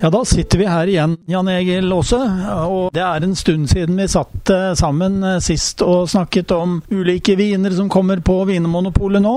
Ja, da sitter vi her igjen, Jan Egil Aase. Og det er en stund siden vi satt eh, sammen eh, sist og snakket om ulike viner som kommer på Vinmonopolet nå.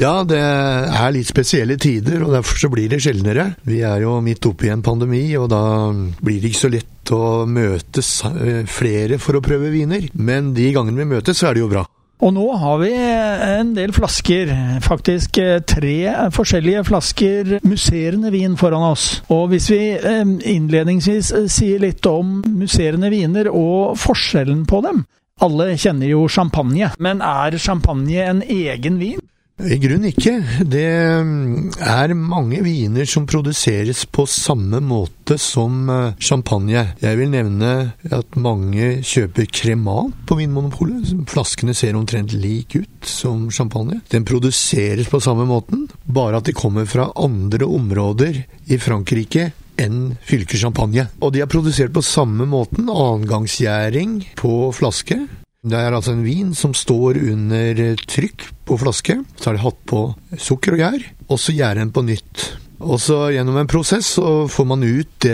Ja, det er litt spesielle tider, og derfor så blir det sjeldnere. Vi er jo midt oppi en pandemi, og da blir det ikke så lett å møtes eh, flere for å prøve viner. Men de gangene vi møtes, så er det jo bra. Og nå har vi en del flasker, faktisk eh, tre forskjellige flasker musserende vin foran oss. Og hvis vi eh, innledningsvis eh, sier litt om musserende viner og forskjellen på dem Alle kjenner jo champagne, men er champagne en egen vin? I grunnen ikke. Det mm, er mange viner som produseres på samme måte som eh, champagne. Jeg vil nevne at mange kjøper kremant på Vinmonopolet. Flaskene ser omtrent lik ut som champagne. Den produseres på samme måten, bare at de kommer fra andre områder i Frankrike enn fylkeschampagne. Og de er produsert på samme måten, annengangsgjæring på flaske. Det er altså en vin som står under trykk på flaske. Så har de hatt på sukker og gjær, og så gjærer den på nytt. Og så gjennom en prosess så får man ut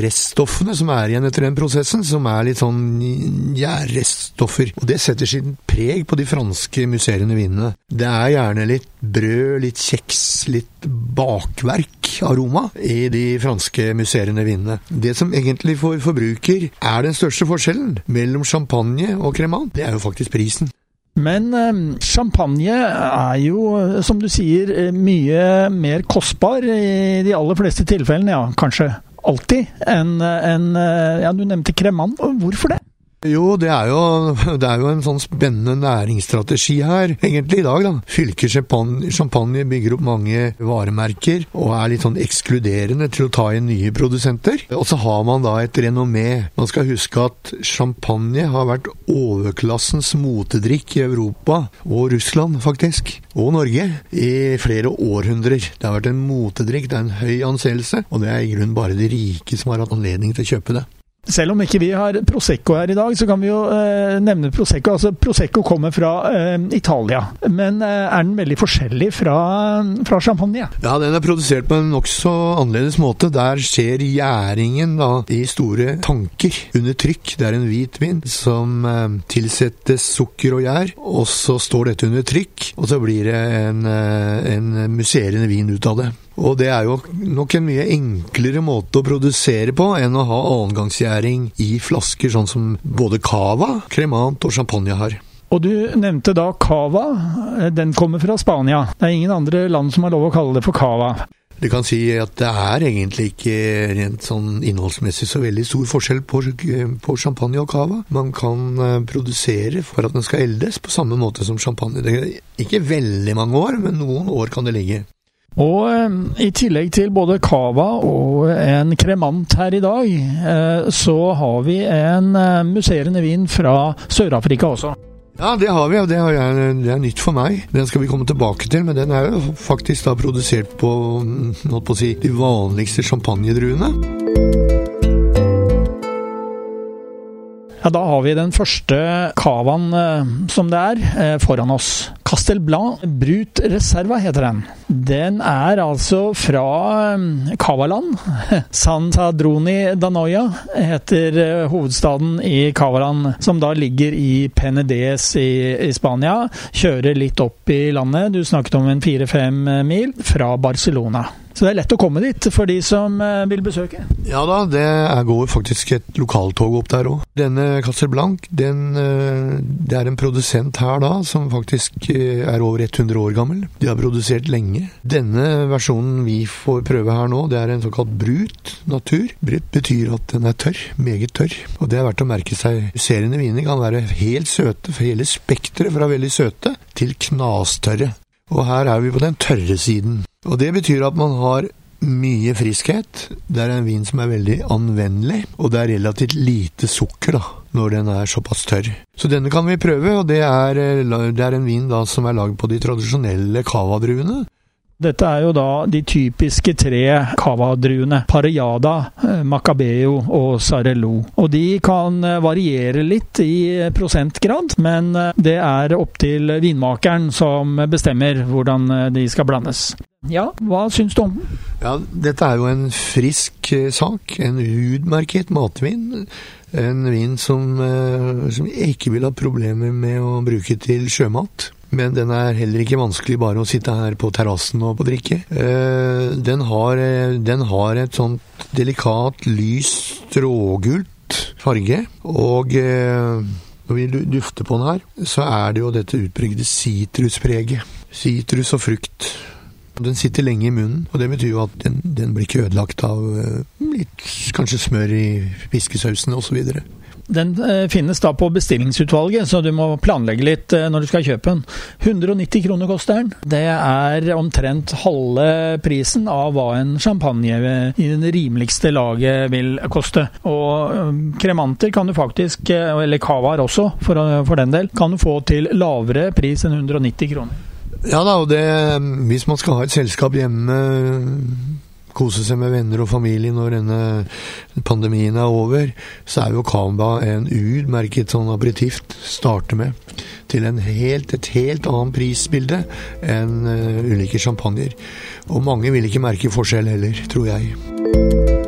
reststoffene som er igjen etter den prosessen, som er litt sånn gjærreststoffer. Og det setter sin preg på de franske musserende vinene. Det er gjerne litt brød, litt kjeks, litt bakverk-aroma i de franske musserende vinene. Det som egentlig for forbruker er den største forskjellen mellom champagne og cremant, det er jo faktisk prisen. Men eh, champagne er jo, som du sier, eh, mye mer kostbar i de aller fleste tilfellene, ja, kanskje alltid, enn en, eh, ja, du nevnte kremant. Hvorfor det? Jo, det er jo, det er jo, en sånn spennende næringsstrategi her, egentlig, i dag, da. Champagne, champagne bygger opp mange varemerker, og er litt sånn ekskluderende til å ta inn nye produsenter. Og så har man da et renommé. Man skal huske at champagne har vært overklassens motedrikk i Europa, og Russland, faktisk. Og Norge, i flere århundrer. Det har vært en motedrikk, det er en høy anseelse, og det er i grunnen bare de rike som har hatt anledning til å kjøpe det. Selv om ikke vi har Prosecco her i dag, så kan vi jo eh, nevne Prosecco. Altså, Prosecco kommer fra eh, Italia, men eh, er den veldig forskjellig fra, fra, champagne? Ja, den er produsert på en nokså annerledes måte. Der skjer gjæringen da, i store tanker under trykk. Det er en hvitvin som eh, tilsettes sukker og gjær, og så står dette under trykk, og så blir det en, eh, en musserende vin ut av det. Og det er jo nok en mye enklere måte å produsere på enn å ha annengangsgjæring i flasker, sånn som både cava, cremant og champagne har. Og du nevnte da cava. Den kommer fra Spania. Det er ingen andre land som har lov å kalle det for cava. Du kan si at det er egentlig ikke rent sånn innholdsmessig så veldig stor forskjell på, på, champagne og cava. Man kan eh, produsere for at den skal eldes på samme måte som champagne. Det er ikke veldig mange år, men noen år kan det ligge. Og eh, i tillegg til både cava og en kremant her i dag, eh, så har vi en eh, musserende vin fra Sør-Afrika også. Ja, det har vi, og det, det, er nytt for meg. Den skal vi komme tilbake til, men den er jo faktisk da produsert på, mm, på si, de vanligste champagnedruene. Ja, Da har vi den første cavaen som det er, foran oss. Castel Blanc Brut Reserva heter den. Den er altså fra Kavaland. Cavaland. San Sadroni Danoia heter hovedstaden i Kavaland, som da ligger i Penedes i, i Spania. Kjører litt opp i landet. Du snakket om en fire-fem mil fra Barcelona. Så det er lett å komme dit for de som eh, vil besøke? Ja da, det går faktisk et lokaltog opp der òg. Denne Castelblanc, den, det er en produsent her da som faktisk er over 100 år gammel. De har produsert lenge. Denne versjonen vi får prøve her nå, det er en såkalt brut natur. Brut betyr at den er tørr. Meget tørr. Og det er verdt å merke seg. Seriene viner kan være helt søte, for hele spekteret fra veldig søte til knastørre. Og her er vi på den tørre siden. Og det betyr at man har mye friskhet. Det er en vin som er veldig anvendelig, og det er relativt lite sukker, da. når den er såpass tørr. Så denne kan vi prøve, og det er, det er en vin da som er lagd på de tradisjonelle cava-druene. Dette er jo da de typiske tre cava-druene. Parellada, eh, Macabeo og Sarello. Og de kan eh, variere litt i prosentgrad, men eh, det er opp til vinmakeren som bestemmer hvordan de skal blandes. Ja, hva syns du om den? Ja, dette er jo en frisk sak. En utmerket matvin. En vin som, som jeg ikke vil ha problemer med å bruke til sjømat. Men den er heller ikke vanskelig bare å sitte her på terrassen og på drikke. Eh, den har, eh, den har et sånt delikat, lys strågult farge. Og eh, når vi dufter på den her, så er det jo dette utbregde sitruspreget. Sitrus og frukt. Den sitter lenge i munnen, og det betyr jo at den, den blir ikke ødelagt av litt kanskje smør i fiskesausen osv. Den eh, finnes da på bestillingsutvalget, så du må planlegge litt eh, når du skal kjøpe den. 190 kroner koster den. Det er omtrent halve prisen av hva en champagne i det rimeligste laget vil koste. Og eh, kremanter kan du faktisk, eller cavaer også for, for den del, kan du få til lavere pris enn 190 kroner. Ja da, og det, hvis man skal ha et selskap hjemme kose seg med venner og familie når denne pandemien er over, så er jo Kamba en utmerket sånn aperitift starte med. Til helt, et helt annet prisbilde enn uh, ulike champagner. Og mange vil ikke merke forskjell heller, tror jeg.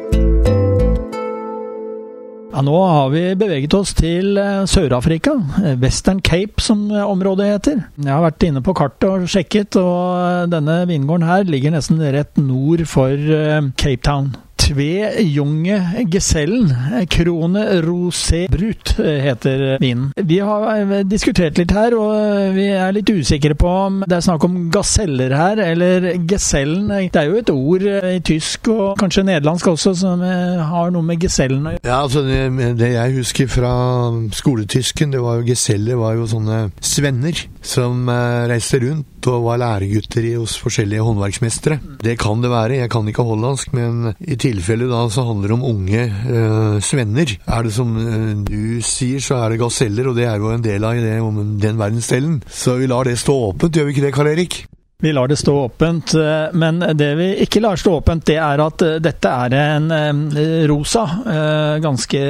Ja, nå har vi beveget oss til eh, Sør-Afrika. Eh, Western Cape, som eh, området heter. Jeg har vært inne på kartet og sjekket, og denne vingården her ligger nesten rett nord for Cape Town. Tve Junge Gesellen. Krone Rosé Brut heter vinen. Vi har diskutert litt her, og vi er litt usikre på om det er snakk om gaseller her, eller gesellen. Det er jo et ord i tysk og kanskje nederlandsk også som har noe med gesellen å gjøre. Ja, altså det, det, jeg husker fra skoletysken, det var jo geseller var jo sånne svenner som eh, reiste rundt og var læregutter hos forskjellige håndverksmestere. Det kan det være, jeg kan ikke hollandsk, men i tilfelle da så handler det om unge uh, svenner. Er det som uh, du sier, så er det gaseller, og det er jo en del av det, den verdensdelen. Så vi lar det stå åpent, gjør vi ikke det, Karl Erik? Vi lar det stå åpent, eh, men det vi ikke lar stå åpent, det er at eh, dette er en eh, rosa, ganske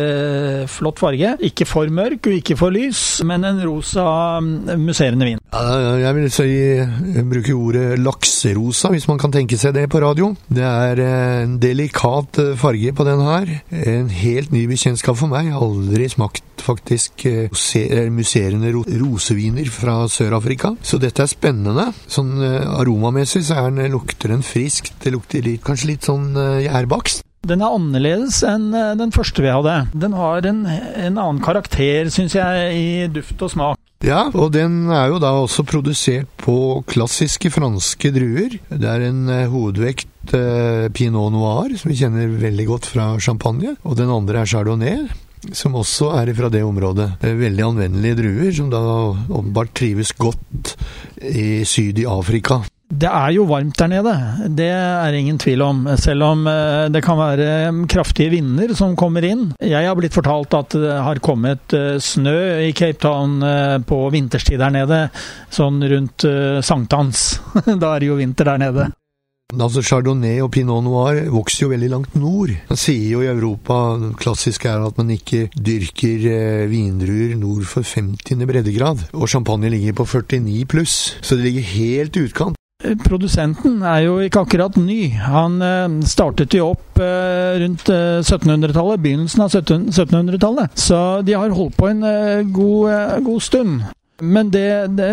flott farge. Ikke for mørk og ikke for lys, men en rosa musserende vin. Jeg vil si, jeg ordet lakserosa, hvis man kan tenke seg det på radio. Det er en delikat farge på den her. En helt ny bekjentskap for meg. Aldri smakt faktisk musserende roseviner fra Sør-Afrika. Så dette er spennende. Sånn aromamessig så den, lukter den friskt. Det lukter litt, kanskje litt sånn uh, gjærbakst. Den er annerledes enn eh, den første vi hadde. Den har en, en annen karakter, syns jeg, i duft og smak. Ja, og den er jo da også produsert på klassiske franske druer. Det er en hovedvekt eh, pinot noir, som vi kjenner veldig godt fra champagne. Og den andre er chardonnay som også er fra det området. Veldig anvendelige druer, som da åpenbart trives godt i syd i Afrika. Det er jo varmt der nede, det er ingen tvil om. Selv om eh, det kan være mm, kraftige vinder som kommer inn. Jeg har blitt fortalt at det har kommet eh, snø i Cape Town eh, på vinterstid der nede. Sånn rundt sankthans. Da er det jo vinter der nede. Altså Chardonnay og Pinot Noir vokser jo veldig langt nord. Man sier jo i Europa klassisk er at man ikke dyrker eh, vindruer nord for 50. breddegrad. Og champagne ligger på 49 pluss, så det ligger helt utkant. Produsenten er jo ikke akkurat ny. Han eh, startet jo opp eh, rundt 1700-tallet, eh, begynnelsen av 1700-tallet. Så de har holdt på en eh, god, eh, god stund. Men det, det,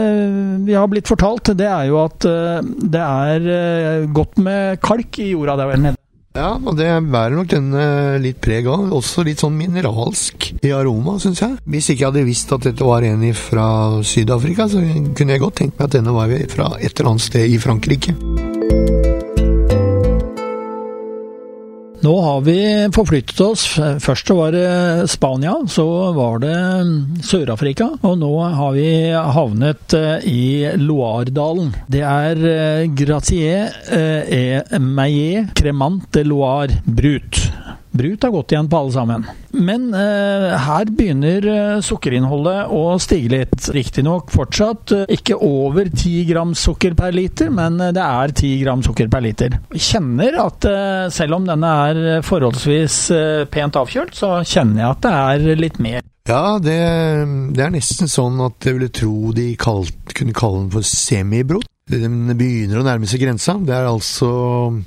vi har blitt fortalt, det er jo at eh, det er eh, godt med kalk i jorda der nede. Ja, og det bærer nok denne litt preg av. Også litt sånn mineralsk i aroma, syns jeg. Hvis ikke jeg hadde visst at dette var en fra Syd-Afrika, så kunne jeg godt tenkt meg at denne var fra et eller annet sted i Frankrike. Nå har vi forflyttet oss. Først var det Spania, så var det Sør-Afrika, og nå har vi havnet eh, i Loiredalen. Det er eh, Gratier et eh, Meillet Cremant de Loire Brut. Brut har gått igjen på alle sammen. Men eh, her begynner eh, sukkerinnholdet å stige litt. Riktignok fortsatt eh, ikke over 10 gram sukker per liter, men eh, det er 10 gram sukker per liter. Kjenner at eh, selv om denne er forholdsvis eh, pent avkjølt, så kjenner jeg at det er litt mer. Ja, det, det er nesten sånn at jeg ville tro de kalt, kunne kalle den for semibrot. Den begynner å nærme seg grensa. Det er altså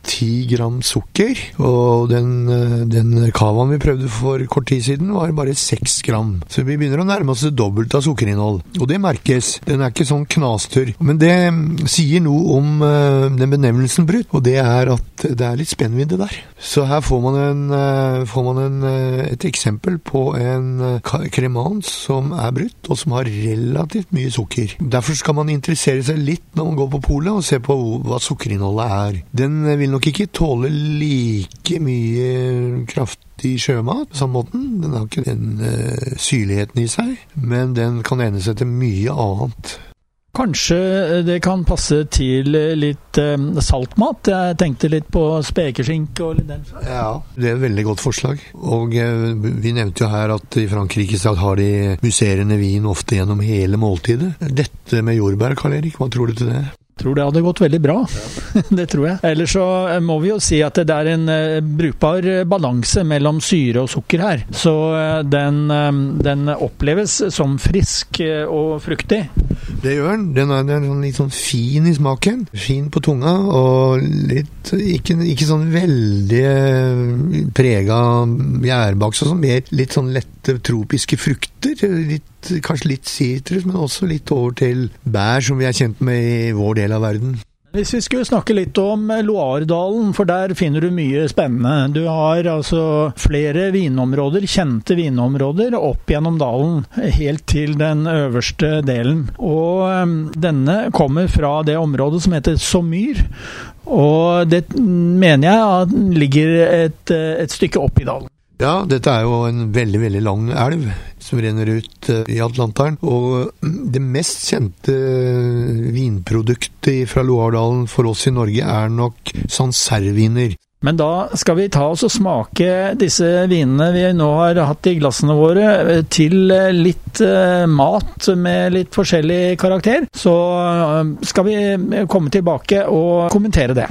ti gram sukker. Og den, den cavaen vi prøvde for kort tid siden, var bare seks gram. Så vi begynner å nærme oss det dobbelte av sukkerinnhold. Og det merkes. Den er ikke sånn knastørr. Men det sier noe om uh, den benevnelsen brutt, og det er at det er litt spennvidde der. Så her får man, en, uh, får man en, uh, et eksempel på en kremant som er brutt, og som har relativt mye sukker. Derfor skal man interessere seg litt når man går på polet og se på hva sukkerinnholdet er. Den vil nok ikke tåle like mye kraftig sjømat på samme måten. Den har ikke den uh, syrligheten i seg, men den kan ene seg til mye annet. Kanskje det kan passe til litt eh, saltmat? Jeg tenkte litt på spekeskinke og litt den slags. Ja, det er et veldig godt forslag. Og eh, vi nevnte jo her at i Frankrike så har de musserende vin ofte gjennom hele måltidet. Dette med jordbær, Karl Erik, hva tror du til det? Tror det hadde gått veldig bra. Ja. det tror jeg. Ellers så må vi jo si at det er en uh, brukbar balanse mellom syre og sukker her. Så den, den, oppleves som frisk og fruktig. Det gjør den. Den er, den er litt sånn fin i smaken. Fin på tunga, og litt Ikke, ikke sånn veldig prega gjærbakst og sånn. Mer litt sånn lette tropiske frukter. Litt kanskje litt sitrus, men også litt over til bær, som vi er kjent med i vår del av verden. Hvis vi skulle snakke litt om Loardalen, for der finner du mye spennende. Du har altså flere vinområder, kjente vinområder, opp gjennom dalen, helt til den øverste delen. Og um, denne kommer fra det området som heter Somyr, og det mener jeg ligger et, et stykke opp i dalen. Ja, dette er jo en veldig, veldig lang elv som renner ut eh, i Atlanteren. Og mm, det mest kjente eh, vinproduktet fra Loardalen for oss i Norge er nok sancerviner. Men da skal vi ta oss og smake disse vinene vi nå har hatt i glassene våre, eh, til litt mat med litt forskjellig karakter. Så skal vi komme tilbake og kommentere det.